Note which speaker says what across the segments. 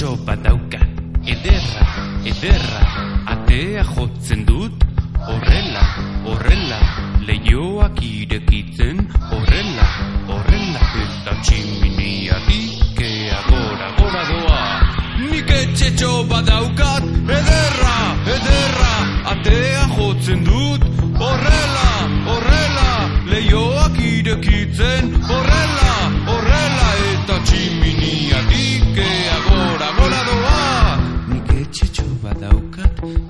Speaker 1: etxetxo bat Ederra, ederra, atea jotzen dut. Horrela, horrela, leioak irekitzen. Horrela, horrela, eta tximiniatik ea gora, gora doa. Nik etxetxo bat daukat Ederra, ederra, atea jotzen dut. Horrela, horrela, leioak irekitzen Mm-hmm.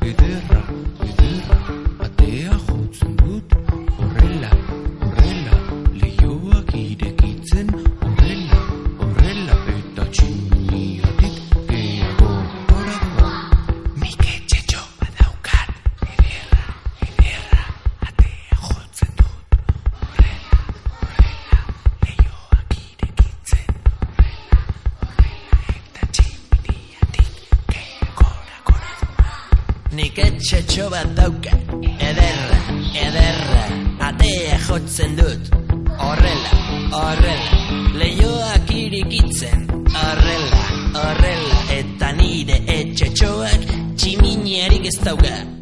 Speaker 2: Nik etxetxo bat dauka. Ederra, ederra Atea jotzen dut. Horrela, horrela Leioak irikitzen. Horrela, horrela Eta nire etxetxoak Tximinierik ez dauka